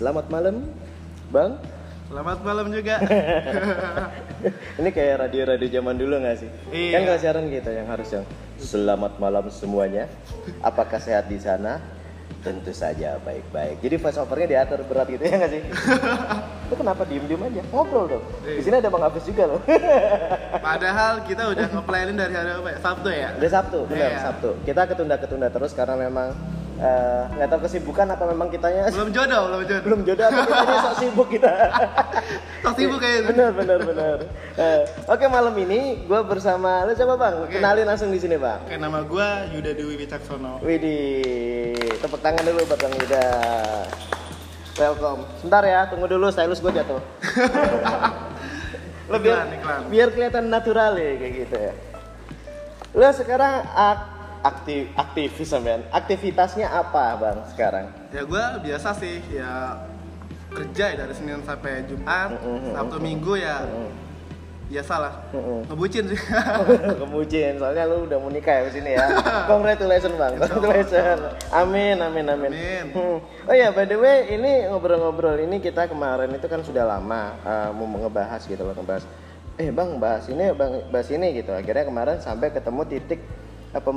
Selamat malam, Bang. Selamat malam juga. Ini kayak radio-radio zaman dulu nggak sih? Iya. Kan kalau siaran gitu yang harus yang Selamat malam semuanya. Apakah sehat di sana? Tentu saja baik-baik. Jadi voice overnya diatur berat gitu ya nggak sih? Lu kenapa diem-diem aja? Ngobrol dong. Di sini ada Bang Hafiz juga loh. Padahal kita udah nge-planning dari hari apa ya? Sabtu ya. Udah Sabtu, benar Iya. Sabtu. Kita ketunda-ketunda terus karena memang eh, nggak tahu kesibukan apa memang kitanya Belum jodoh, belum jodoh. belum jodoh apa kita sok sibuk kita. Tok sibuk kayaknya. benar benar benar. Eh, Oke malam ini gue bersama lu coba bang Oke. kenalin langsung di sini bang. Oke, nama gua Yuda Dewi Wicaksono. Widih, tepuk tangan dulu buat bang Yuda. Welcome. Sebentar ya, tunggu dulu stylus gue jatuh. Lu biar, Iklan, iklan. biar kelihatan natural ya kayak gitu ya. Lu sekarang ak- aktif aktivis sampean. Aktivitasnya apa bang sekarang? Ya gua biasa sih ya kerja ya dari Senin sampai Jumat, Mm-mm. Sabtu Minggu ya biasalah. Mm-mm. Ngebucin sih. Kemudian soalnya lu udah mau nikah ya di sini ya. Congratulations bang, congratulations. Amin, amin, amin. Amin. Hmm. Oh ya, by the way, ini ngobrol-ngobrol ini kita kemarin itu kan sudah lama uh, mau ngebahas gitu loh, ngebahas. Eh bang, bahas ini, bang, bahas ini gitu. Akhirnya kemarin sampai ketemu titik apa,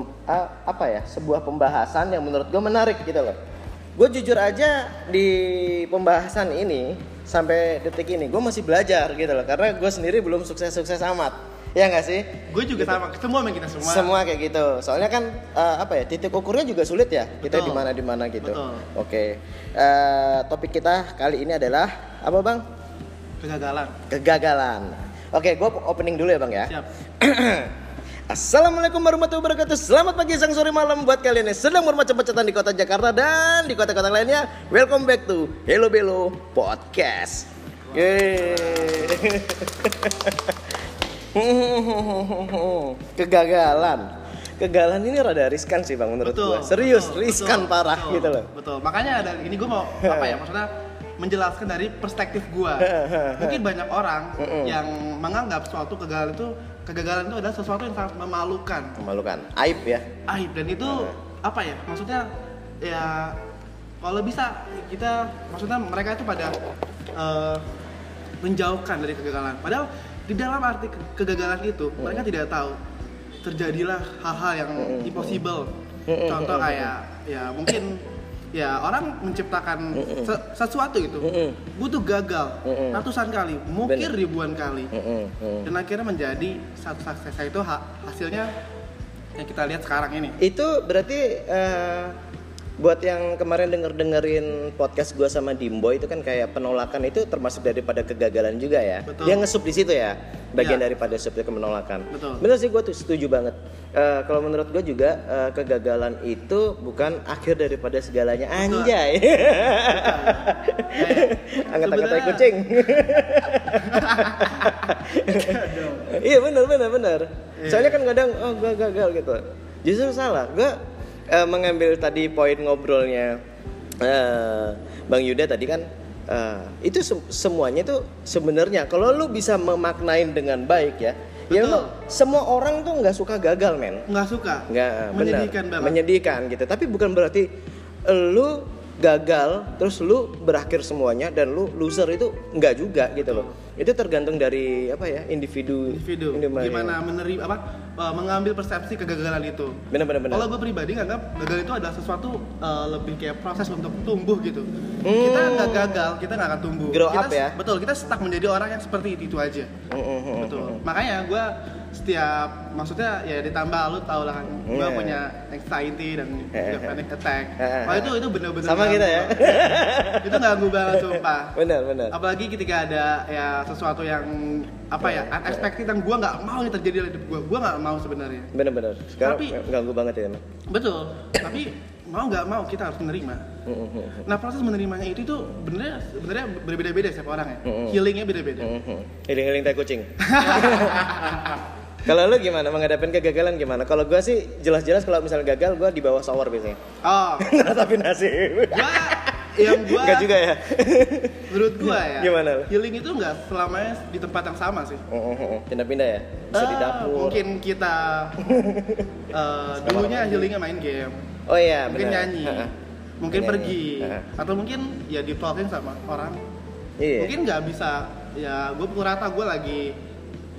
apa ya, sebuah pembahasan yang menurut gue menarik gitu loh. Gue jujur aja di pembahasan ini sampai detik ini gue masih belajar gitu loh, karena gue sendiri belum sukses-sukses amat. Ya nggak sih? gue juga sama, semua sama kita semua. Semua kayak gitu. Soalnya kan eh, apa ya titik ukurnya juga sulit ya. Kita di mana di mana gitu. Betul. Oke. Eh, topik kita kali ini adalah apa bang? Kegagalan. Kegagalan. Oke, gue opening dulu ya bang ya. Siap. Assalamualaikum warahmatullahi wabarakatuh. Selamat pagi, siang, sore, malam buat kalian yang sedang bermacet-macetan di kota Jakarta dan di kota-kota lainnya. Welcome back to Hello Belo Podcast. Yeay. Kegagalan. Kegagalan ini rada riskan sih bang menurut Betul. gua. Serius, betul, riskan betul, parah betul, gitu loh. Betul. Makanya ada ini gue mau apa ya maksudnya menjelaskan dari perspektif gua. Mungkin banyak orang yang menganggap suatu kegagalan itu kegagalan itu adalah sesuatu yang sangat memalukan, Memalukan. Aib ya. aib dan itu apa ya? Maksudnya ya kalau bisa kita maksudnya mereka itu pada eh, menjauhkan dari kegagalan. Padahal di dalam arti ke- kegagalan itu mereka tidak tahu terjadilah hal-hal yang impossible. Contoh kayak ya mungkin ya orang menciptakan se- sesuatu itu butuh gagal ratusan kali, mungkin Bener. ribuan kali. Mm-mm, mm. Dan akhirnya menjadi satu sukses itu ha- hasilnya yang kita lihat sekarang ini. Itu berarti eh, buat yang kemarin denger dengerin podcast gua sama Dimbo itu kan kayak penolakan itu termasuk daripada kegagalan juga ya. Betul. Dia ngesup di situ ya, bagian Iya. daripada sub itu penolakan. Betul. Bener sih gue tuh setuju banget. Eh, kalau menurut gue juga eh, kegagalan itu bukan akhir daripada segalanya. Anjay. Angkat-angkat tai Sebenarnya- kucing. iya benar benar benar. Soalnya kan kadang oh gue gagal gitu. Justru salah. Gue eh, mengambil tadi poin ngobrolnya eh, Bang Yuda tadi kan eh, itu se- semuanya tuh sebenarnya kalau lu bisa memaknain dengan baik ya. Ya Betul. lu, semua orang tuh nggak suka gagal men. Nggak suka. Nggak benar. Menyedihkan banget. Menyedihkan gitu. Tapi bukan berarti lu gagal terus lu berakhir semuanya dan lu loser itu enggak juga gitu loh. Itu tergantung dari apa ya individu. Individu. Gimana menerima apa uh, mengambil persepsi kegagalan itu. Benar benar benar. kalau gue pribadi nganggap gagal itu adalah sesuatu uh, lebih kayak proses untuk tumbuh gitu. Hmm. kita nggak gagal kita nggak akan tumbuh. Grow kita, up ya? betul kita stuck menjadi orang yang seperti itu, itu aja. Mm, mm, mm, betul. makanya gue setiap maksudnya ya ditambah lu tau lah kan gue Iya. punya anxiety dan juga panic attack Wah itu itu bener-bener Sama ganggu kita ya. itu ganggu banget sumpah Benar benar. apalagi ketika ada ya sesuatu yang apa ya unexpected yang gue nggak mau yang terjadi dalam hidup gue gue nggak mau sebenarnya Benar benar. Sekarang Tapi- ganggu banget ya. Mas. betul tapi mau nggak mau kita harus menerima Mm, mm, mm. nah proses menerimanya itu tuh benernya sebenarnya berbeda-beda setiap orang ya healingnya beda-beda mm. Healing-healing tai kucing. Kalau lu gimana menghadapin kegagalan gimana? Kalau gua sih jelas-jelas kalau misalnya gagal gua di bawah shower biasanya. oh Ngeratapi nasib. gua yang gua Enggak juga ya. menurut gua ya Gimana lu? healing itu nggak selamanya di tempat yang sama sih Mm, mm, mm. Pindah-pindah ya. Bisa di Ah, dapur. mungkin kita eh, dulunya healingnya main game Oh iya, mungkin benar. nyanyi Ha-ha. mungkin Ini, pergi. Nah, atau mungkin ya ditolkin sama orang iya mungkin nggak bisa ya gue pukul rata gue lagi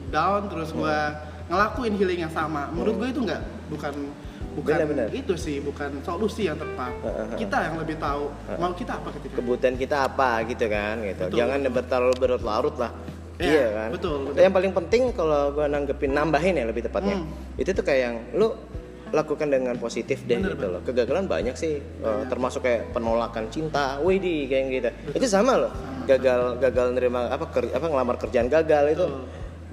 down terus gue Hmm. Ngelakuin healing yang sama. Menurut gue itu nggak bukan bukan Benar-benar. itu sih bukan solusi yang tepat. Heeh. kita yang lebih tahu mau kita apa ketika kebutuhan kita apa gitu kan gitu. Betul. jangan terlalu berlarut lah. Iya, iya kan? betul, betul. yang paling penting kalau gua nanggepin nambahin ya lebih tepatnya Hmm. itu tuh kayak yang lu lakukan dengan positif deh Bener, gitu loh. Kegagalan banyak sih. Eh, termasuk kayak penolakan cinta wih di kayak gitu. Itu sama loh. Gagal gagal nerima apa ker- apa ngelamar kerjaan gagal itu. Betul.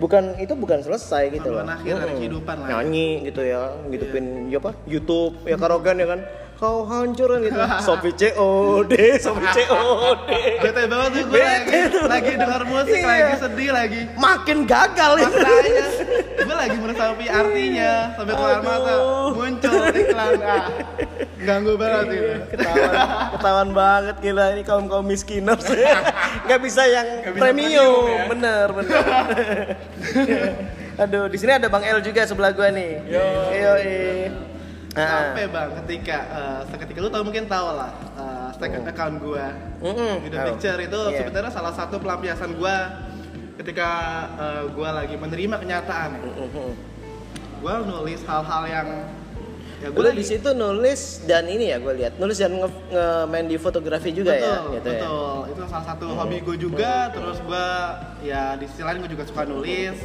Bukan itu bukan selesai gitu loh. akhir dari Mm-mm. kehidupan lah. nyanyi gitu ya ngidupin ya apa? YouTube ya karaokean ya kan? Kau hancur gitu. Sopi COD Sopi COD bete banget tuh gue lagi, lagi denger musik Iya. lagi sedih lagi makin gagal ya. Makanya gue lagi meresapi artinya sampai keluar mata iklan ah. Ganggu banget itu ketahuan. Ketahuan banget gila ini kaum kaum miskiners nggak bisa yang Nggak bisa premium, premium ya. bener bener. Aduh di sini ada bang L juga sebelah gua nih. Yo yo sampai bang ketika eh, seketika. Lu tau mungkin tau lah uh, second account gue Video Tahu. Picture itu Iya. sebenarnya salah satu pelampiasan gue ketika eh, gue lagi menerima kenyataan. Gue nulis hal-hal yang ya gue di situ nulis dan ini ya gue lihat nulis dan nge, nge- main di fotografi juga betul, ya gitu ya. betul. Itu salah satu hobi gue juga. Terus gue ya di sisi lain gue juga suka nulis.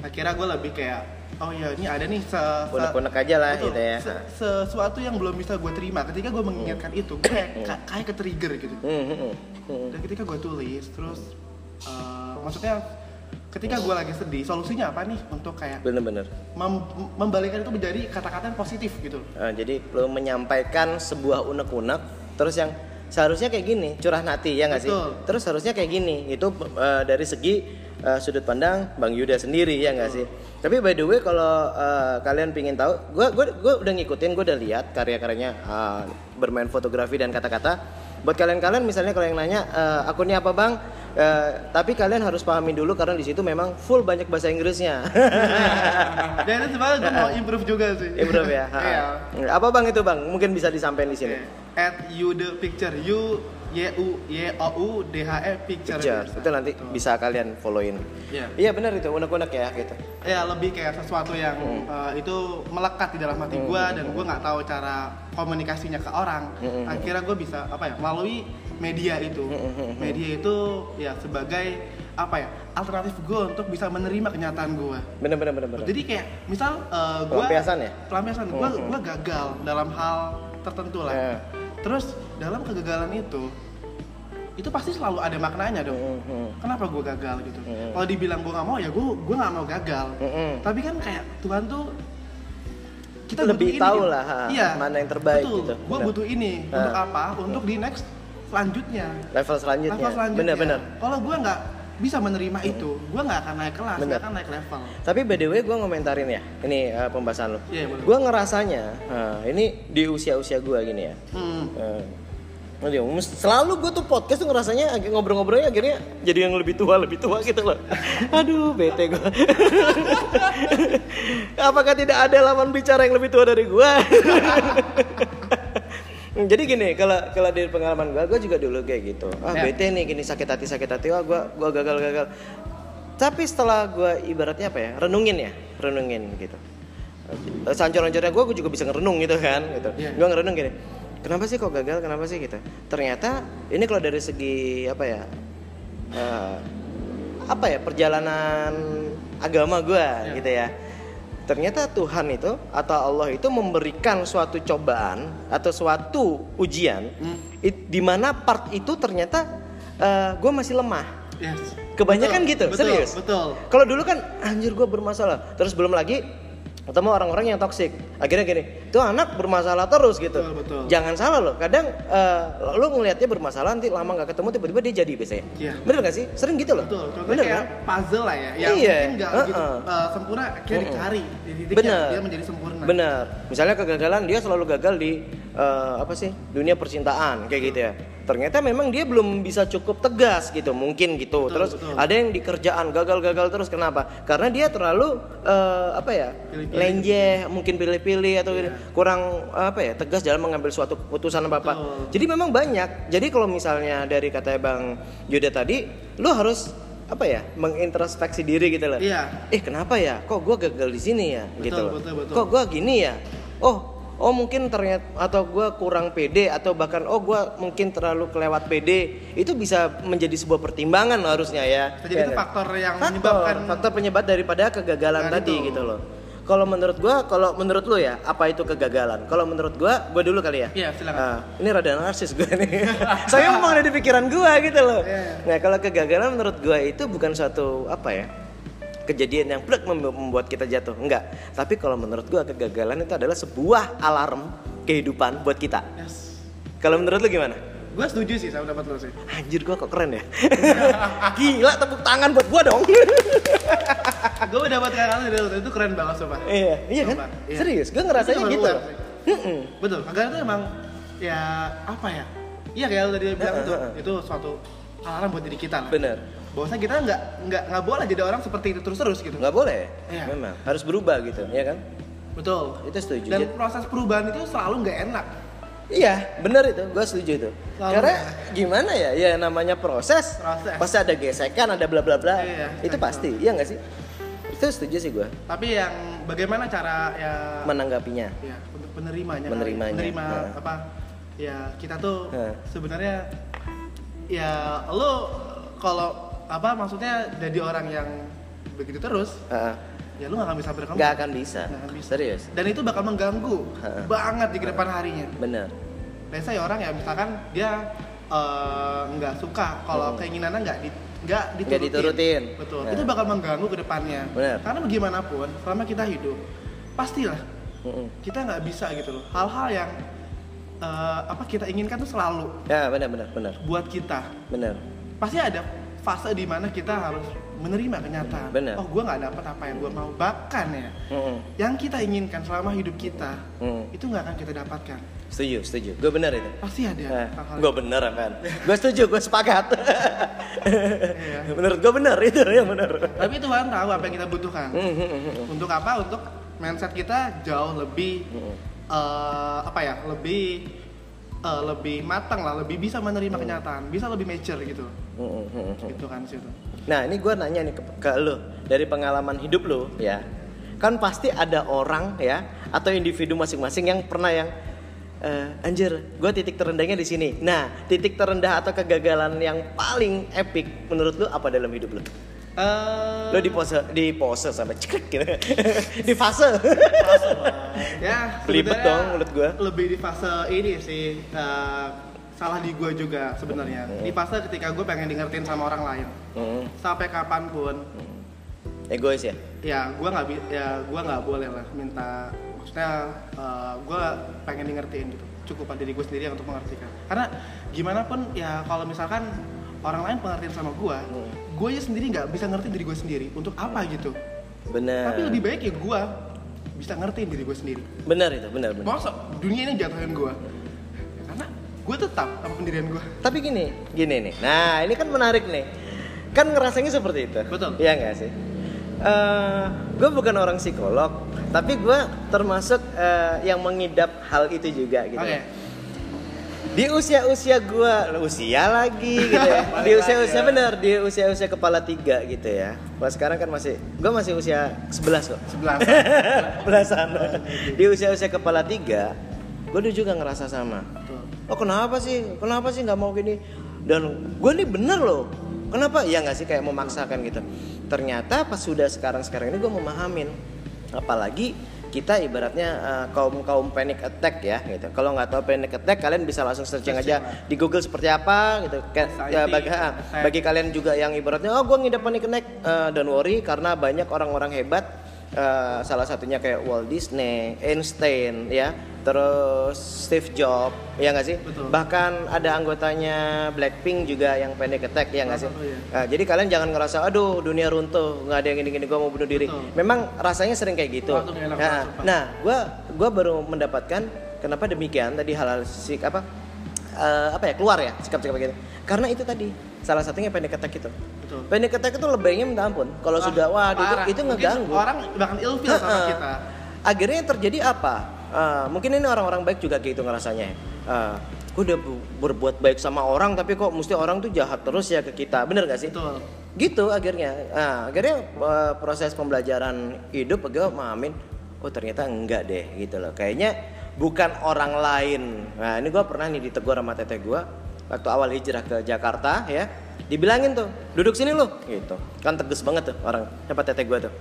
Akhirnya gue lebih kayak oh ya ini ada nih se, se- Unek-unek aja lah betul, gitu ya. se- sesuatu yang belum bisa gue terima. Ketika gue mengingatkan itu, gue kayak ka- kayak ke trigger gitu. Hmm, hmm, hmm. Hmm. Dan ketika gue tulis, terus eh, maksudnya ketika gue lagi sedih, solusinya apa nih untuk kayak Bener-bener. mem- membalikan itu menjadi kata-kata yang positif gitu. Nah, jadi lo menyampaikan sebuah unek-unek terus yang seharusnya kayak gini curah hati ya nggak sih? Terus harusnya kayak gini itu eh, dari segi eh, sudut pandang bang Yuda sendiri ya nggak sih? Tapi by the way kalau eh, kalian pingin tahu gue gue gue udah ngikutin gue udah lihat karya-karyanya eh, bermain fotografi dan kata-kata buat kalian-kalian misalnya kalau yang nanya eh, akunnya apa bang Eh, tapi kalian harus pahami dulu karena di situ memang full banyak bahasa Inggrisnya Dan itu sebenarnya gue mau improve juga sih. Improve ya. Iya. Apa bang itu bang? Mungkin bisa disampaikan di sini. Oke. At you the picture you y u y o u d h e picture. Picture. Itu nanti Betul. bisa kalian followin. Iya. Iya benar itu unek-unek ya gitu. Ya lebih kayak sesuatu yang Hmm. eh, itu melekat di dalam hati gue dan gue nggak tahu cara komunikasinya ke orang. Hmm, Akhirnya gue bisa apa ya melalui media itu. Hmm, hmm, hmm. Media itu ya sebagai apa ya alternatif gue untuk bisa menerima kenyataan gue. Benar benar benar benar. Jadi kayak misal eh, gue Pelampiasan ya? pelampiasan gue Hmm, hmm. gue gagal dalam hal tertentu lah. Ya. Terus dalam kegagalan itu itu pasti selalu ada maknanya dong. Hmm, hmm. Kenapa gue gagal gitu? Hmm. Kalau dibilang gue nggak mau ya gue gue nggak mau gagal. Hmm. Tapi kan kayak Tuhan tuh kita Lebih butuh ini, tahu gitu. lah, ha, iya, mana yang terbaik betul. gitu. Gue butuh ini Ha. untuk apa? Untuk di next selanjutnya. Level selanjutnya. Level selanjutnya. Benar benar. Kalau gue nggak bisa menerima itu, gue nggak akan naik kelas, nggak akan naik level. Tapi by the way gue ngomentarin ya, ini eh, pembahasan lo. Iya, boleh. gue ngerasanya, eh, ini di usia-usia gue gini ya. Hmm. Mus- selalu gue tuh podcast tuh ngerasanya ngobrol-ngobrolnya akhirnya jadi yang lebih tua lebih tua gitu loh. Aduh, bete gue. Apakah tidak ada lawan bicara yang lebih tua dari gue? Jadi gini, kalau kalau dari pengalaman gue, gue juga dulu kayak gitu. Ah Ya. bete nih, gini sakit hati sakit hati, wah gue gue gagal gagal. Tapi setelah gue ibaratnya apa ya, renungin ya, renungin gitu. Sancur-sancurnya gue, gue juga bisa ngerenung gitu kan, gitu. Iya. Gue ngerenung gini, kenapa sih kok gagal, kenapa sih gitu. Ternyata ini kalau dari segi apa ya, eh, apa ya perjalanan agama gue Iya. gitu ya. Ternyata Tuhan itu atau Allah itu memberikan suatu cobaan atau suatu ujian Hmm. it- di mana part itu ternyata gue masih lemah. Yes. Kebanyakan Betul, gitu, betul, serius. Betul. Kalau dulu kan anjir gue bermasalah, terus belum lagi ketemu orang-orang yang toksik. Akhirnya gini, tuh anak bermasalah terus gitu. Betul, betul. Jangan salah loh. Kadang eh, lu ngelihatnya bermasalah nanti lama nggak ketemu tiba-tiba dia jadi biasanya. Iya. Bener gak sih? Sering gitu loh. Betul, contohnya Bener kayak kan? puzzle lah ya, yang Iya, mungkin nggak uh-uh. gitu uh, sempurna, akhirnya Uh-uh. dicari di titik Bener. dia menjadi sempurna. Bener. Misalnya kegagalan dia selalu gagal di eh, apa sih dunia percintaan kayak gitu ya. Ternyata memang dia belum bisa cukup tegas gitu mungkin gitu Betul, terus betul. ada yang di kerjaan gagal-gagal terus kenapa karena dia terlalu eh, apa ya Pilih-pilih. lenjeh mungkin pilih-pilih atau Iya. kurang apa ya tegas dalam mengambil suatu keputusan apa apa jadi memang banyak jadi kalau misalnya dari kata bang Yuda tadi lu harus apa ya mengintrospeksi diri gitu loh Iya. eh kenapa ya kok gue gagal di sini ya Betul, gitu loh betul, betul. kok gue gini ya oh oh mungkin ternyata atau gue kurang pede atau bahkan oh gue mungkin terlalu kelewat pede itu bisa menjadi sebuah pertimbangan loh harusnya ya Jadi Ya itu nggak? faktor yang faktor, menyebabkan faktor penyebab daripada kegagalan Nah, tadi itu. gitu loh kalau menurut gue kalau menurut lu ya apa itu kegagalan kalau menurut gue gue dulu kali ya Iya, silakan. Ah, ini rada narsis gue nih saya memang ada di pikiran gue gitu loh Iya. nah kalau kegagalan menurut gue itu bukan suatu apa ya kejadian yang plek mem- membuat kita jatuh enggak tapi kalau menurut gue kegagalan itu adalah sebuah alarm kehidupan buat kita Yes. kalau menurut lu gimana Gue setuju sih sama pendapat lo sih. anjir gue kok keren ya gila tepuk tangan buat gue dong gue dapat kakak dari lo itu keren banget sumpah. iya iya kan iya. serius gue ngerasanya Itu gitu. Betul, kegagalan itu emang ya apa ya? Iya kayak lo tadi bilang itu, itu suatu alarm buat diri kita lah. bener Bahwasanya kita nggak nggak nggak boleh jadi orang seperti itu terus terus gitu. nggak boleh Iya. memang harus berubah gitu ya kan Betul. itu setuju Dan proses perubahan itu selalu nggak enak. Iya, bener itu, gue setuju itu. Selalu Karena ya. gimana ya, ya namanya proses, Proses. pasti ada gesekan, ada bla bla bla. Iya, itu betul. pasti, iya nggak sih? Itu setuju sih gue, Tapi yang bagaimana cara ya menanggapinya. ya untuk menerimanya kali. Menerimanya, menerima heeh. apa ya kita tuh Heeh. sebenarnya ya lo kalau apa maksudnya jadi orang yang begitu terus Heeh. ya lu nggak akan bisa berkembang Nggak akan bisa. Nggak akan bisa. Serius, dan itu bakal mengganggu Heeh. banget di ke depan harinya bener. biasa ya orang ya misalkan dia eh, nggak suka kalau Hmm. keinginannya nggak di nggak diturutin. Nggak diturutin. betul Nah. itu bakal mengganggu ke depannya Benar. karena bagaimanapun selama kita hidup pastilah Mm-mm. kita nggak bisa gitu loh hal-hal yang eh, apa kita inginkan tuh selalu Ya benar benar benar buat kita benar. pasti ada fase di mana kita harus menerima kenyataan Benar. oh gue nggak dapat apa yang gue mau bahkan ya Mm-mm. yang kita inginkan selama hidup kita Mm. itu nggak akan kita dapatkan Setuju, setuju. Gue benar itu. pasti ada Nah, hal-hal gue bener kan. gue setuju, gue sepakat. Iya. Menurut gue benar itu yang benar. tapi Tuhan tahu apa yang kita butuhkan Mm-mm. untuk apa untuk mindset kita jauh lebih Mm-mm. eh, apa ya lebih eh, lebih matang lah lebih bisa menerima kenyataan bisa lebih mature gitu Mm-mm. gitu kan situ Nah ini gue nanya nih ke, ke lo dari pengalaman hidup lo ya kan pasti ada orang ya atau individu masing-masing yang pernah yang eh, anjir gue titik terendahnya di sini. Nah titik terendah atau kegagalan yang paling epic menurut lo apa dalam hidup lo? Eh, Lo di pose di pose sampai cekrek gitu di fase. ya Belibet dong mulut gua. lebih di fase ini sih eh, salah di gue juga sebenarnya Hmm. di fase ketika gue pengen di ngertiin sama orang lain Hmm, sampai kapan pun egois ya. ya gue nggak ya gue nggak boleh lah minta maksudnya gue pengen di ngertiin gitu cukup diri gue sendiri untuk mengertikan karena gimana pun ya kalau misalkan orang lain pengertian sama gue Hmm. gue ya sendiri nggak bisa ngertiin diri gue sendiri untuk apa gitu Benar. tapi lebih baik ya gue bisa ngertiin diri gue sendiri Benar itu, benar benar. masa dunia ini jatuhin gue karena gue tetap sama pendirian gue Tapi gini, gini nih. Nah, ini kan menarik nih. Kan ngerasanya seperti itu. Betul. Iya nggak sih? gue bukan orang psikolog, tapi gue termasuk eh, yang mengidap hal itu juga gitu. oke Di usia-usia gue, usia lagi gitu ya. Di usia-usia ya. bener, di usia-usia kepala tiga gitu ya. Kalau sekarang kan masih, gue masih usia 11 kok. sebelah Belasan. di usia-usia kepala tiga, gue dulu juga ngerasa sama. Oh kenapa sih? Kenapa sih nggak mau gini? Dan gue nih bener loh. Kenapa? Ya nggak sih kayak memaksakan gitu. Ternyata pas sudah sekarang-sekarang ini gue memahamin. Apalagi kita ibaratnya eh, kaum kaum panic attack ya gitu. Kalau nggak tahu panic attack kalian bisa langsung searching aja di Google seperti apa gitu. Kayak ya, bagi, ah, attack. bagi kalian juga yang ibaratnya oh gue ngidap panic attack eh, don't worry karena banyak orang-orang hebat eh, salah satunya kayak Walt Disney, Einstein ya, terus Steve Jobs ya nggak sih? Betul. Bahkan ada anggotanya Blackpink juga yang panic attack ya nggak sih? Salah satu, ya. Nah, jadi kalian jangan ngerasa aduh dunia runtuh nggak ada yang gini-gini gue mau bunuh diri. Betul. Memang rasanya sering kayak gitu. Nah, nah, gue gua baru mendapatkan kenapa demikian tadi hal-hal sik apa eh, apa ya keluar ya sikap-sikap gitu karena itu tadi salah satunya panic attack itu Betul. panic attack itu lebaynya minta ampun kalau sudah wah itu, itu Mungkin ngeganggu orang bahkan ilfil sama kita akhirnya yang terjadi apa Eh, mungkin ini orang-orang baik juga gitu ngerasanya. Uh, gue udah bu- berbuat baik sama orang tapi kok mesti orang tuh jahat terus ya ke kita. Bener gak sih? Betul. Gitu akhirnya. Nah, akhirnya eh, proses pembelajaran hidup gue mahamin oh ternyata enggak deh gitu loh. Kayaknya bukan orang lain. Nah ini gue pernah nih ditegur sama teteh gue waktu awal hijrah ke Jakarta ya. Dibilangin tuh duduk sini lu gitu. Kan tegas banget tuh orang siapa teteh gue tuh.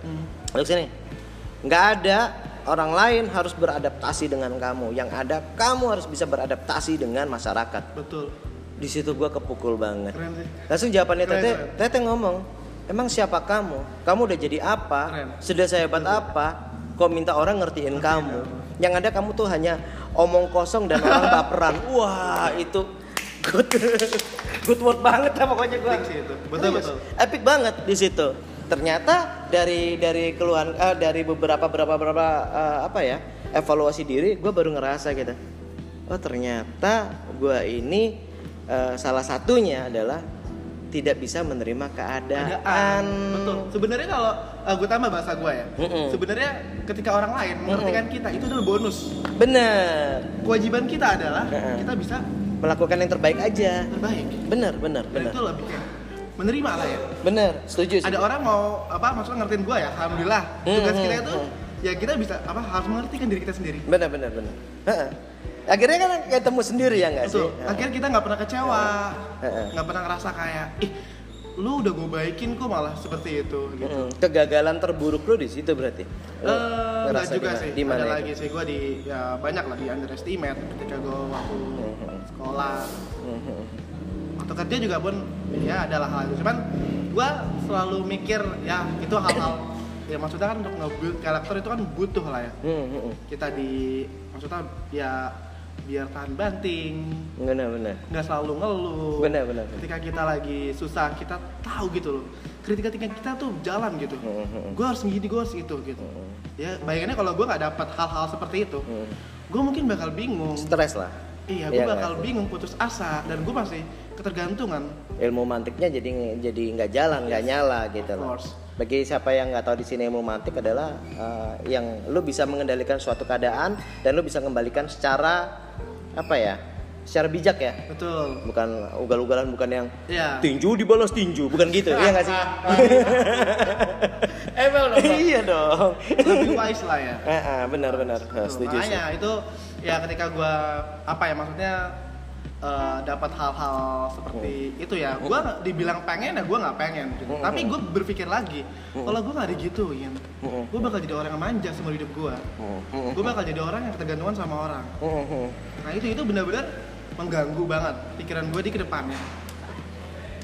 Duduk sini. Nggak ada orang lain harus beradaptasi dengan kamu yang ada kamu harus bisa beradaptasi dengan masyarakat betul di situ gue kepukul banget keren sih Langsung jawabannya Keren, Teteh, keren. Teteh ngomong, emang siapa kamu? Kamu udah jadi apa? Keren. Sudah sehebat apa? Kok minta orang ngertiin kamu? Yang ada kamu tuh hanya omong kosong dan orang baperan. Wah itu good, good word banget lah pokoknya gue. Betul, betul. Epic banget di situ. Ternyata dari dari keluhan eh, dari beberapa beberapa beberapa eh, apa ya evaluasi diri, gue baru ngerasa gitu. Oh ternyata gue ini eh, salah satunya adalah tidak bisa menerima keadaan. keadaan betul sebenarnya kalau uh, gue tambah bahasa gue ya Mm-mm. sebenarnya ketika orang lain mengertikan kita itu adalah bonus Bener, kewajiban kita adalah Heeh. kita bisa melakukan yang terbaik aja. terbaik Bener, bener, dan bener, itu lebih kayak menerima lah ya bener. Setuju sih. ada orang mau apa maksudnya ngertiin gue ya alhamdulillah Hmm, tugas hmm, kita itu hmm. ya kita bisa apa harus mengertikan diri kita sendiri Bener, bener, bener. Akhirnya kan ketemu sendiri ya nggak sih? Akhirnya kita nggak pernah kecewa, nggak pernah ngerasa kayak, ih, lu udah gue baikin kok malah seperti itu gitu. Mm-mm. Kegagalan terburuk lu di situ berarti. Eh, ngerasa juga di ma- sih. Di mana Ada itu? lagi sih gue di ya banyak lah di underestimate ketika gue waktu Mhm. sekolah Mhm. atau kerja juga pun ya adalah hal itu. Cuman gue selalu mikir ya itu hal-hal ya maksudnya kan untuk nge-build karakter itu kan butuh lah ya. Mhm. Kita di maksudnya ya biar tahan banting, Bener, bener. nggak selalu ngeluh. Bener, bener. Ketika kita lagi susah, kita tahu gitu loh. Ketika kita tuh jalan gitu. Gue harus gini, gue harus itu gitu. Ya bayangannya kalau gue nggak dapat hal-hal seperti itu, gue mungkin bakal bingung. Stres lah. Iya, gue Iya bakal nggak? bingung, putus asa, dan gue masih ketergantungan. Ilmu mantiknya jadi jadi nggak jalan, nggak nyala gitu loh. Bagi siapa yang nggak tahu di sini ilmu mantik adalah eh, yang lu bisa mengendalikan suatu keadaan dan lu bisa kembalikan secara apa ya? Secara bijak ya. Betul. Bukan ugal-ugalan, bukan yang Iya. tinju dibalas tinju, bukan gitu. Iya nggak sih? Emel dong. Bang. iya dong. Lebih wise lah ya. Benar benar. Ah, Tuh, setuju sih. makanya itu ya ketika gue apa ya maksudnya eh, dapat hal-hal seperti itu ya gue dibilang pengen ya gue nggak pengen gitu. Mm-mm. tapi gue berpikir lagi kalau gue nggak digituin Mm-mm. gue bakal jadi orang yang manja seumur hidup gue gue bakal jadi orang yang ketergantungan sama orang nah itu itu benar-benar mengganggu banget pikiran gue di ke depannya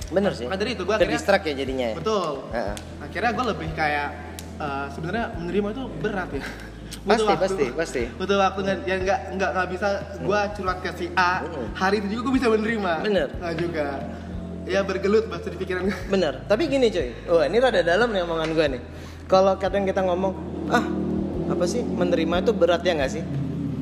Bener sih. Maka dari itu gua akhirnya- Terdistract ya jadinya ya. betul Heeh. akhirnya gue lebih kayak eh, sebenarnya menerima itu berat ya Pasti, pasti, pasti. butuh waktu nggak ya nggak nggak nggak bisa gue curhat ke si A Mm. hari itu juga gue bisa menerima Bener. nggak juga ya bergelut bahasa di pikiran gue Bener. Tapi gini cuy. Wah ini rada dalam nih omongan gue nih. Kalau kadang kita ngomong, ah apa sih menerima itu berat ya nggak sih?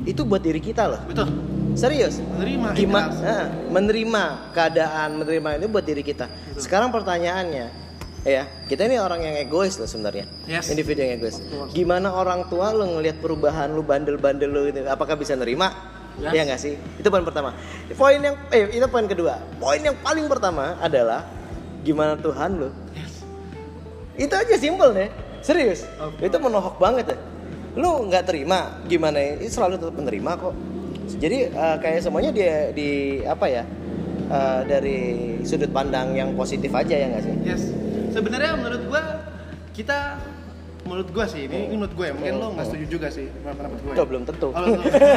Itu buat diri kita loh. betul Serius. menerima Gimana? ikhlas. menerima keadaan, menerima itu buat diri kita. Sekarang pertanyaannya, ya kita ini orang yang egois loh sebenarnya. Yes. Individu yang egois. Gimana orang tua lo ngelihat perubahan lu bandel-bandel lu itu, apakah bisa nerima? Yes. Iya nggak sih? Itu poin pertama. Poin yang eh itu poin kedua. Poin yang paling pertama adalah gimana Tuhan lu. Yes. Itu aja simpel deh. Serius. Oke. Itu menohok banget ya. Lu nggak terima gimana ya? Itu selalu tetap menerima kok. Jadi eh, kayak semuanya dia di apa ya? eh, dari sudut pandang yang positif aja ya nggak sih? yes sebenarnya menurut gue kita menurut gue sih ini, ini menurut gue ya mungkin lo nggak setuju juga sih pendapat gue Oh, belum tentu. Oh,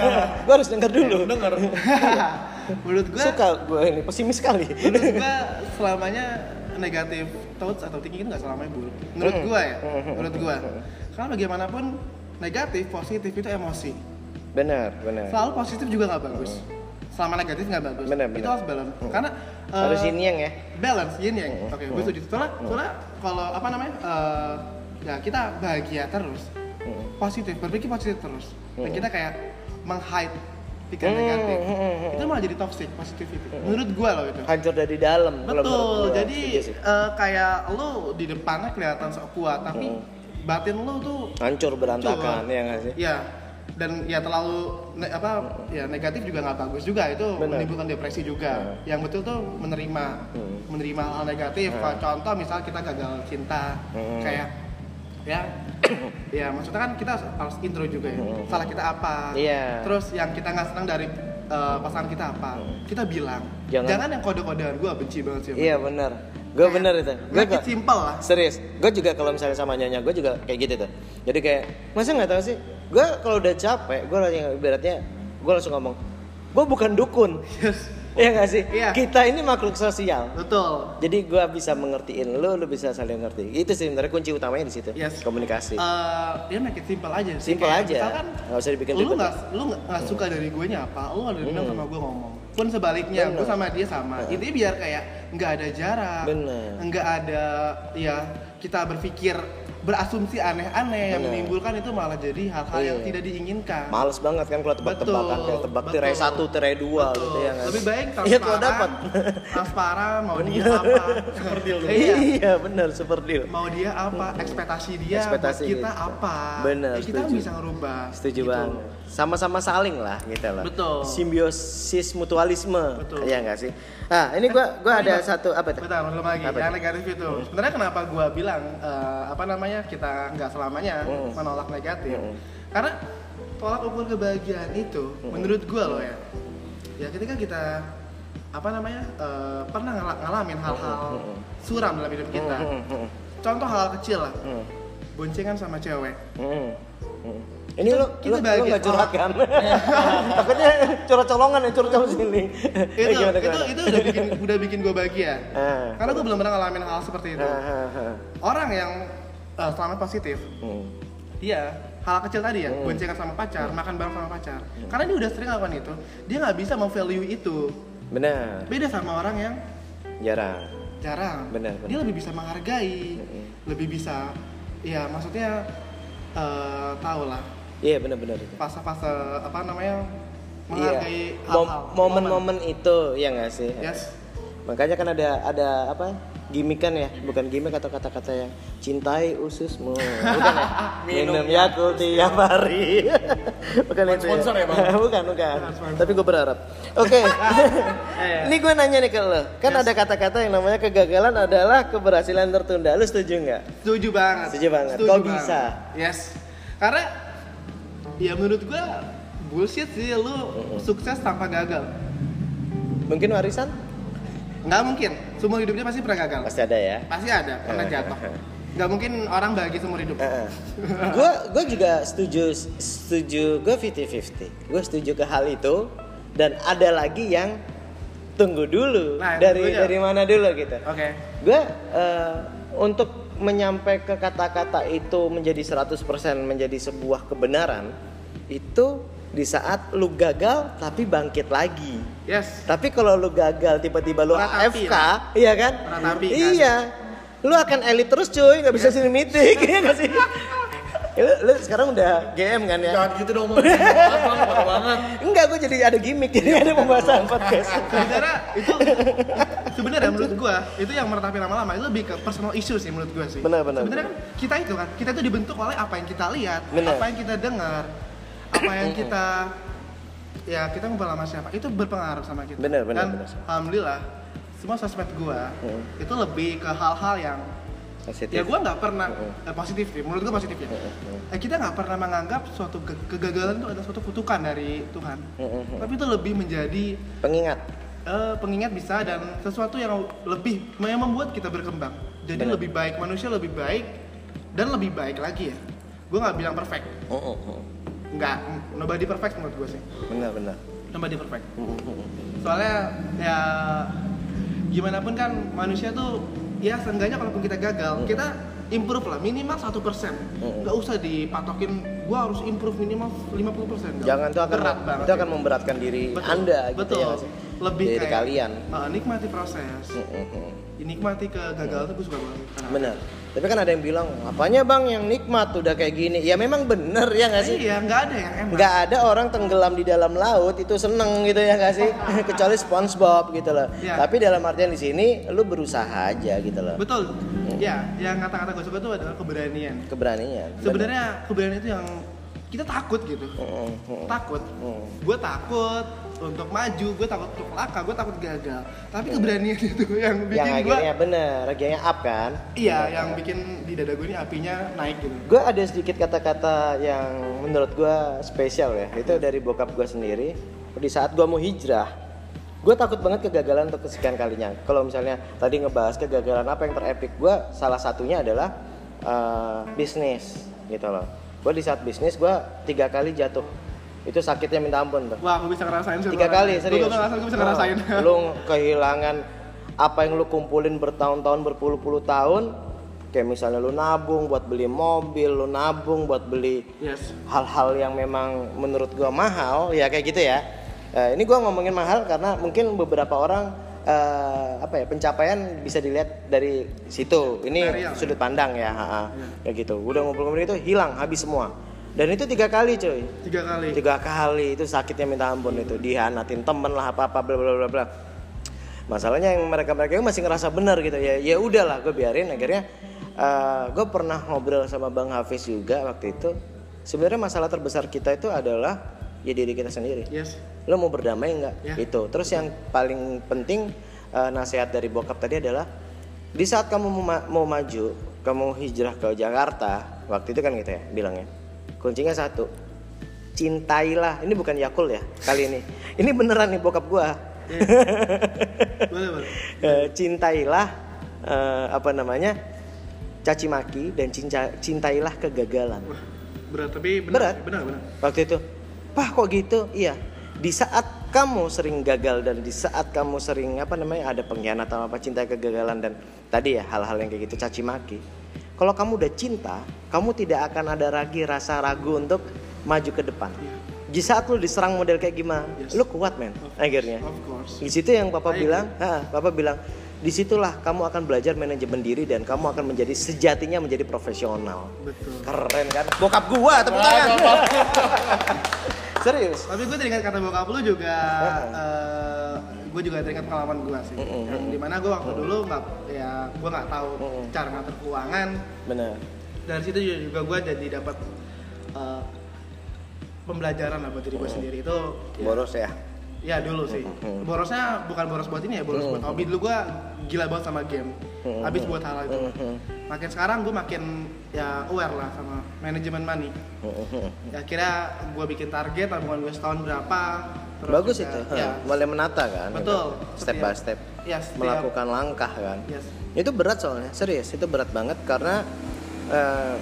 gue harus dengar dulu. denger menurut gue Suka gue ini pesimis sekali. menurut gua selamanya negatif thoughts atau thinking itu nggak selamanya buruk menurut Mm. gua ya Mm. menurut gua karena bagaimanapun negatif positif itu emosi benar, benar. selalu positif juga nggak bagus selama negatif nggak bagus. Benar, itu benar. harus balance. Karena eh, Harus yin yang ya. balance yin yang. Mm. oke gue setuju. Soalnya soalnya kalau apa namanya eh, ya kita bahagia terus. Mm. positif berpikir positif terus. Dan Mm. kita kayak menghide pikiran Hmm, negatif. Hmm, hmm. itu malah jadi toxic positivity menurut gua loh itu. Hancur dari dalam. Betul. gua. jadi eh, kayak lu di depannya kelihatan sok kuat tapi Hmm. batin lu tuh hancur berantakan Hancur. ya nggak sih? Ya dan ya terlalu ne- apa ya negatif juga nggak bagus juga. Itu Benar. menimbulkan depresi juga. Hmm. yang betul tuh menerima Hmm. menerima hal negatif. Hmm. Kalau contoh misal kita gagal cinta Hmm. kayak ya ya maksudnya kan kita harus intro juga ya. Hmm. salah kita apa? Iya. terus yang kita nggak senang dari uh, pasangan kita apa? Kita bilang Jangan- jangan, yang kode-kodean gue benci banget sih iya benar. Gue bener itu. Gue make it simple lah. serius. Gue juga kalau misalnya sama nyonya gue juga kayak gitu tuh. Jadi kayak masa nggak tahu sih gue kalau udah capek gue ibaratnya gue langsung ngomong gue bukan dukun yes Iya gak sih? Iya. Kita ini makhluk sosial. betul Jadi gue bisa mengertiin lu, lu bisa saling ngerti. Itu sih sebenarnya kunci utamanya di situ. Yes. Komunikasi. Eh, dia make it simple aja sih. Simple Kayak aja. Misalkan Nggak usah dibikin lu nggak lu nggak suka dari gue apa, lu nggak ada dendam Hmm. sama gue ngomong. Pun sebaliknya, gue sama dia sama. Intinya biar kayak nggak ada jarak, nggak ada ya kita berpikir berasumsi aneh-aneh yang menimbulkan itu malah jadi hal-hal yang Iya. tidak diinginkan. Males banget kan kalau tebak-tebakan kayak tebak tirai satu, tirai dua Betul. gitu ya nggak Lebih baik Iya transparan. dapat. transparan mau dia apa? Super deal Iya. Iya benar super deal. Mau dia apa? Ekspektasi dia Ekspektasi kita gitu. apa? Bener, Ya, kita setuju. bisa ngerubah. Setuju gitu. banget. Sama-sama saling lah gitu loh. Betul. Simbiosis mutualisme. Betul. Iya nggak sih? Nah ini gua gua ada Bang. satu apa tuh? Bentar, belum lagi. Apa yang negatif itu. Sebenarnya kenapa gua bilang eh, apa namanya kita nggak selamanya Hmm. menolak negatif? Hmm. Karena tolak ukur kebahagiaan itu, Hmm. menurut gua loh ya, ya ketika kita apa namanya eh, pernah ngala- ngalamin hal-hal Hmm. suram dalam hidup kita. Hmm, hmm, hmm, Contoh hal kecil lah, hmm, boncengan sama cewek. hmm, hmm. Ini Kita- lo, kita lo, lo bahagia. gak curhat kan? Takutnya curhat colongan ya, curhat colong sini. itu Gimana, itu gimana? itu udah bikin udah bikin gue bahagia. Ah. Karena gue belum pernah ngalamin hal seperti itu. Ah. Orang yang eh, selama positif, Hmm. Iya, hal kecil tadi ya, Hmm. boncengan sama pacar, makan bareng sama pacar. Karena dia udah sering lakukan itu, dia nggak bisa memvalue itu. Benar, Beda sama orang yang jarang. jarang. Benar, benar. Dia lebih bisa menghargai, Mm-mm. lebih bisa, ya maksudnya eh tahu lah Iya benar-benar itu. fase-fase apa namanya Iya. menghargai hal-hal. Momen-momen itu ya nggak sih? Yes. Makanya kan ada ada apa? Gimik kan ya, bukan gimik atau kata-kata yang cintai ususmu, bukan ya? Minum Yakult tiap hari, bukan itu sponsor ya, Bang? bukan, bukan. Tapi gue berharap. Oke, ini gue nanya nih ke lo, kan ada kata-kata yang namanya kegagalan adalah keberhasilan tertunda. Lu setuju nggak? Setuju banget. Setuju banget. Kok bisa? Yes. Karena ya menurut gua bullshit sih lu sukses tanpa gagal. Mungkin warisan? Nggak mungkin. Seumur hidupnya pasti pernah gagal. Pasti ada ya. Pasti ada, pernah jatuh. Nggak mungkin orang bahagia seumur hidup. gue gue juga setuju setuju gue 50-50 gue setuju ke hal itu dan ada lagi yang tunggu dulu Nah, dari dari mana dulu gitu Oke. gue eh, untuk menyampai ke kata-kata itu menjadi 100% menjadi sebuah kebenaran itu di saat lu gagal tapi bangkit lagi Yes. tapi kalau lu gagal tiba-tiba lu Meratapi AFK, iya kan? Meratapi, kan? Iya. Lu akan elit terus cuy, nggak bisa sini meeting, iya nggak sih? Ya, lu, lu sekarang udah GM kan ya? Jangan gitu dong, banget. Enggak, gue jadi ada gimmick, jadi ada pembahasan podcast. Sebenarnya itu sebenarnya menurut gua itu yang meratapi lama-lama itu lebih ke personal issue sih menurut gua sih. Benar, benar, Sebenarnya kan kita itu kan kita itu dibentuk oleh apa yang kita lihat, Benar. apa yang kita dengar, apa yang kita ya kita ngobrol sama siapa itu berpengaruh sama kita. Benar, benar, Dan benar. alhamdulillah semua sosmed gua Hmm. itu lebih ke hal-hal yang Positif. ya gua nggak pernah Hmm. eh, positif sih menurut gua positif ya. Hmm. Eh, kita nggak pernah menganggap suatu ke- kegagalan itu adalah suatu kutukan dari Tuhan. Hmm, hmm. Tapi itu lebih menjadi Pengingat. eh, pengingat bisa dan sesuatu yang lebih yang membuat kita berkembang. Jadi Benar. lebih baik manusia lebih baik dan lebih baik lagi ya. Gue nggak bilang perfect, Oh, oh, oh. Nggak nobody perfect menurut gue sih. Benar, benar. Nobody perfect. Hmm, hmm, hmm. Soalnya ya gimana pun kan manusia tuh ya seenggaknya kalaupun kita gagal kita improve lah minimal satu persen. Nggak usah dipatokin gue harus improve minimal 50% Jangan tuh akan berat banget itu akan memberatkan diri Betul. Anda gitu Betul. ya nggak sih? lebih diri kayak kalian. eh, nikmati proses Mm-mm. Nikmati kegagalan tuh gue suka banget Karena- Bener. Tapi kan ada yang bilang, apanya bang yang nikmat udah kayak gini? Ya memang bener ya nggak sih? iya nggak ada yang enak nggak ada orang tenggelam di dalam laut itu seneng gitu ya nggak sih? Kecuali SpongeBob gitu loh. Iya. tapi dalam artian di sini lu berusaha aja gitu loh. Betul. Ya yang kata-kata gue suka tuh adalah keberanian. Keberanian sebenarnya keberanian itu yang kita takut gitu. Mm, mm, takut. Mm. gue takut untuk maju gue takut untuk laka gue takut gagal. Tapi keberanian itu yang yang bikin gue akhirnya bener akhirnya up kan? Iya yang bikin di dada gue ini apinya naik gitu. Gue ada sedikit kata-kata yang menurut gue spesial ya. Itu dari bokap gue sendiri. Di saat gue mau hijrah gue takut banget kegagalan untuk kesekian kalinya. Kalau misalnya tadi ngebahas kegagalan apa yang terepik gue salah satunya adalah eh, bisnis gitu loh gue di saat bisnis gue tiga kali jatuh. Itu sakitnya minta ampun tuh wah gue bisa ngerasain sih tiga kali serius. gue ngerasain gue bisa ngerasain. Oh, lu kehilangan apa yang lu kumpulin bertahun-tahun berpuluh-puluh tahun. Kayak misalnya lu nabung buat beli mobil lu nabung buat beli yes. hal-hal yang memang menurut gua mahal ya kayak gitu ya. Eh, ini gua ngomongin mahal karena mungkin beberapa orang eh, apa ya pencapaian bisa dilihat dari situ. Ini Material. sudut pandang ya ha, ha. kayak gitu. Udah ngobrol-ngobrol itu hilang habis semua. Dan itu tiga kali cuy. Tiga kali. Tiga kali itu sakitnya minta ampun itu. Dihianatin temen lah apa apa bla bla bla bla. Masalahnya yang mereka mereka masih ngerasa benar gitu. Ya ya udahlah gue biarin. Akhirnya gue pernah ngobrol sama bang Hafiz juga waktu itu. Sebenarnya masalah terbesar kita itu adalah ya diri kita sendiri. Yes lo mau berdamai nggak? Ya. itu terus yang paling penting eh, nasihat dari bokap tadi adalah di saat kamu mau, ma- mau maju kamu hijrah ke Jakarta waktu itu kan gitu ya bilangnya kuncinya satu cintailah. Ini bukan Yakul ya kali ini. Ini beneran nih bokap gua. Boleh boleh. Eh, cintailah eh, apa namanya caci maki dan cinca- cintailah kegagalan. Wah, berat tapi Berat. benar benar benar. Waktu itu pah kok gitu? Iya di saat kamu sering gagal dan di saat kamu sering apa namanya ada pengkhianatan apa cinta kegagalan dan tadi ya hal-hal yang kayak gitu caci maki. Kalau kamu udah cinta kamu tidak akan ada lagi rasa ragu untuk maju ke depan. Di saat lu diserang model kayak gimana Yes. lu kuat men akhirnya. Course. Di situ yang papa I bilang ha, papa bilang di situlah kamu akan belajar manajemen diri dan kamu akan menjadi sejatinya menjadi profesional. Betul. Keren kan? Bokap gua tepuk tangan serius? Tapi gue teringat kata bokap lu juga eh, gue juga teringat pengalaman gue sih. Mm-mm. yang di mana gue waktu dulu nggak ya gue nggak tahu cara ngatur keuangan. Benar. Dari situ juga gue jadi dapat eh, pembelajaran lah buat diri gue sendiri. Itu ya, boros ya? Ya dulu sih. Borosnya bukan boros buat ini ya boros buat hobi. dulu gue gila banget sama game Mm-mm. habis buat hal itu Mm-mm. makin sekarang gue makin ya aware lah sama manajemen money ya kira gue bikin target tabungan gue setahun berapa terus bagus juga- itu ya mulai menata kan Betul. gitu. step by step ya setiap- melakukan langkah kan yes. itu berat soalnya serius itu berat banget karena eh,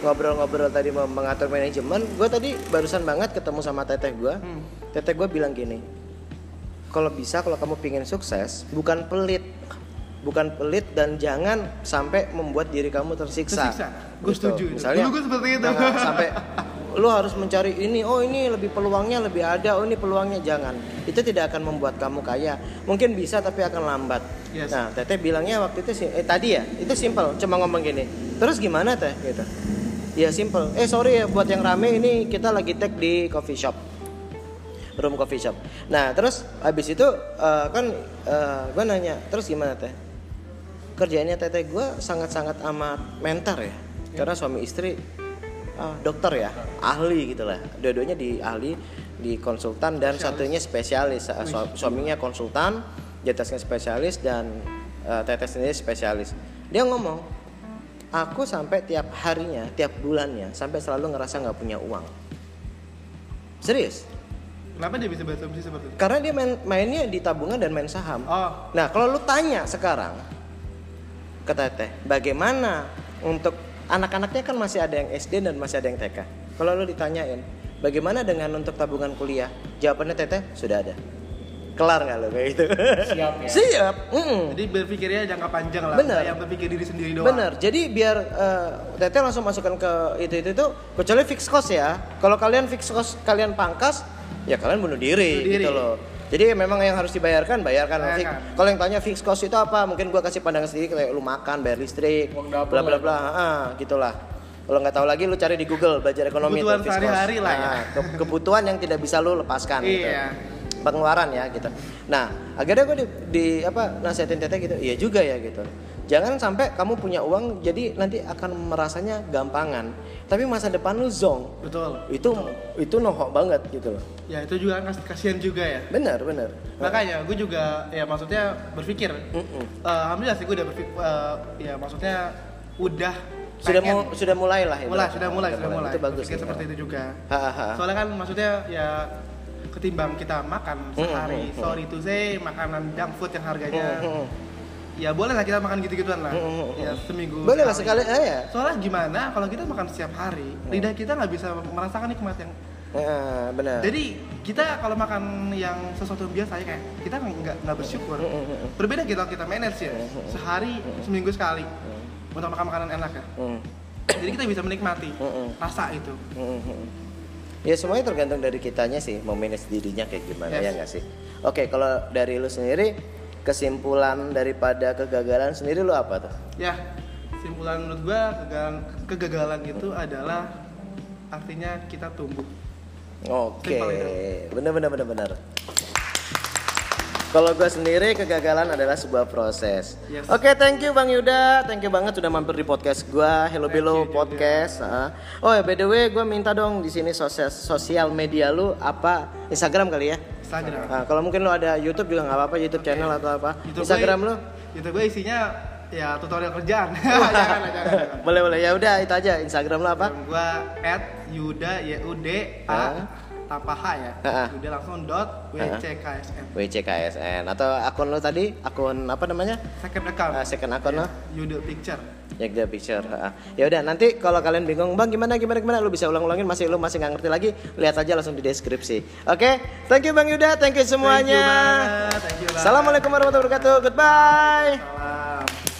ngobrol-ngobrol tadi mengatur manajemen gue tadi barusan banget ketemu sama teteh gue Hmm. teteh gue bilang gini kalau bisa kalau kamu pingin sukses bukan pelit bukan pelit dan jangan sampai membuat diri kamu tersiksa. Tersiksa. Gue Gitu. setuju. Misalnya, Dulu gue seperti itu. sampai lu harus mencari ini, oh ini lebih peluangnya lebih ada, oh ini peluangnya jangan. Itu tidak akan membuat kamu kaya. Mungkin bisa tapi akan lambat. Yes. Nah, Teteh bilangnya waktu itu sih, eh tadi ya, itu simple, cuma ngomong gini. Terus gimana Teh? Gitu. Ya simple. Eh sorry ya buat yang rame ini kita lagi tag di coffee shop room coffee shop. Nah terus habis itu eh, kan gue nanya terus gimana teh? Kerjaannya teteh gue sangat-sangat amat mentor ya, karena suami istri ah, dokter ya, ahli gitu lah. Dua-duanya di ahli, di konsultan dan satunya spesialis. Ah, su- suaminya konsultan, di atasnya spesialis dan eh, teteh sendiri spesialis. Dia ngomong, aku sampai tiap harinya, tiap bulannya, sampai selalu ngerasa nggak punya uang. Serius? Kenapa dia bisa berasumsi seperti itu? Karena dia main, mainnya di tabungan dan main saham. Oh, Nah, kalau lu tanya sekarang ke Teteh, bagaimana untuk anak-anaknya kan masih ada yang SD dan masih ada yang TK. Kalau lu ditanyain, bagaimana dengan untuk tabungan kuliah? Jawabannya Teteh sudah ada. kelar nggak lo kayak gitu Siap ya. siap mm-mm. Jadi berpikirnya jangka panjang lah, Bener. yang berpikir diri sendiri doang. Bener, jadi biar eh, Tete langsung masukkan ke itu itu itu kecuali fix cost ya. Kalau kalian fix cost kalian pangkas, ya kalian bunuh diri, Bunuh diri. gitu loh. Jadi memang yang harus dibayarkan bayarkan. Nanti. Kalau yang tanya fix cost itu apa, mungkin gua kasih pandangan sendiri kayak lu makan, bayar listrik, bla bla bla, ah, gitulah. Kalau nggak tahu lagi lu cari di Google belajar ekonomi Kebutuhan itu fixed cost. sehari-hari lah ya. Nah, ke- kebutuhan yang tidak bisa lu lepaskan gitu. Iya. Pengeluaran ya gitu. Nah, akhirnya gue di, di apa nasihatin Tete gitu. Iya juga ya gitu. Jangan sampai kamu punya uang jadi nanti akan merasanya gampangan. Tapi masa depan lu zong. Betul. Itu itu nohok banget gitu loh. Ya itu juga kas- kasihan juga ya. Benar, benar. Makanya gue juga ya maksudnya berpikir. Mm-mm. eh, Alhamdulillah sih gue udah berpikir, ya maksudnya udah Sudah mu- sudah mulai lah mulai sudah mulai sudah mulai. Itu bagus. Nih. seperti itu juga. Ha, ha, ha. Soalnya kan maksudnya ya ketimbang kita makan sehari, mm, mm. sorry to say makanan junk food yang harganya. Ya boleh lah kita makan gitu-gituan lah. Mm, mm, mm. Ya seminggu. Boleh lah sekali eh, ya. Soalnya gimana kalau kita makan setiap hari, lidah kita nggak bisa merasakan nikmat yang Eh, benar. jadi kita kalau makan yang sesuatu yang biasa ya kayak kita nggak nggak bersyukur. Mm, mm. Berbeda kita kita manage ya sehari seminggu sekali untuk makan makanan enak ya. Jadi kita bisa menikmati rasa itu. Ya semuanya tergantung dari kitanya sih mau manage dirinya kayak gimana Yes. ya nggak sih. Oke kalau dari lu sendiri kesimpulan daripada kegagalan sendiri lu apa tuh? Ya, simpulan menurut gua kegagalan kegagalan itu adalah artinya kita tumbuh. Oke, itu. bener bener bener bener. Kalau gue sendiri kegagalan adalah sebuah proses. Yes. Oke, thank you Bang Yuda, thank you banget sudah mampir di podcast gue, Hello juga. Podcast. Ah. Oh ya, by the way, gue minta dong di sini sosial sosial media lu apa? Instagram kali ya? Instagram. Nah, kalau mungkin lu ada YouTube juga nggak apa-apa, YouTube channel atau apa? YouTube Instagram gue- lu? YouTube gue isinya ya tutorial kerjaan. jangan, jangan, jangan. boleh boleh ya udah itu aja Instagram lu apa? Instagram gua @yuda y u d a tanpa h ya. Yuda langsung dot wcksn. WCKSN atau akun lu tadi akun apa namanya? Second account. Ah, second account lo? Yuda picture. Ya the picture. Ya udah nanti kalau kalian bingung, Bang gimana gimana gimana lu bisa ulang-ulangin masih lu masih nggak ngerti lagi, lihat aja langsung di deskripsi. Oke, thank you Bang Yuda, thank you semuanya. Thank you. Thank you. Assalamualaikum warahmatullahi wabarakatuh. Goodbye. Salam.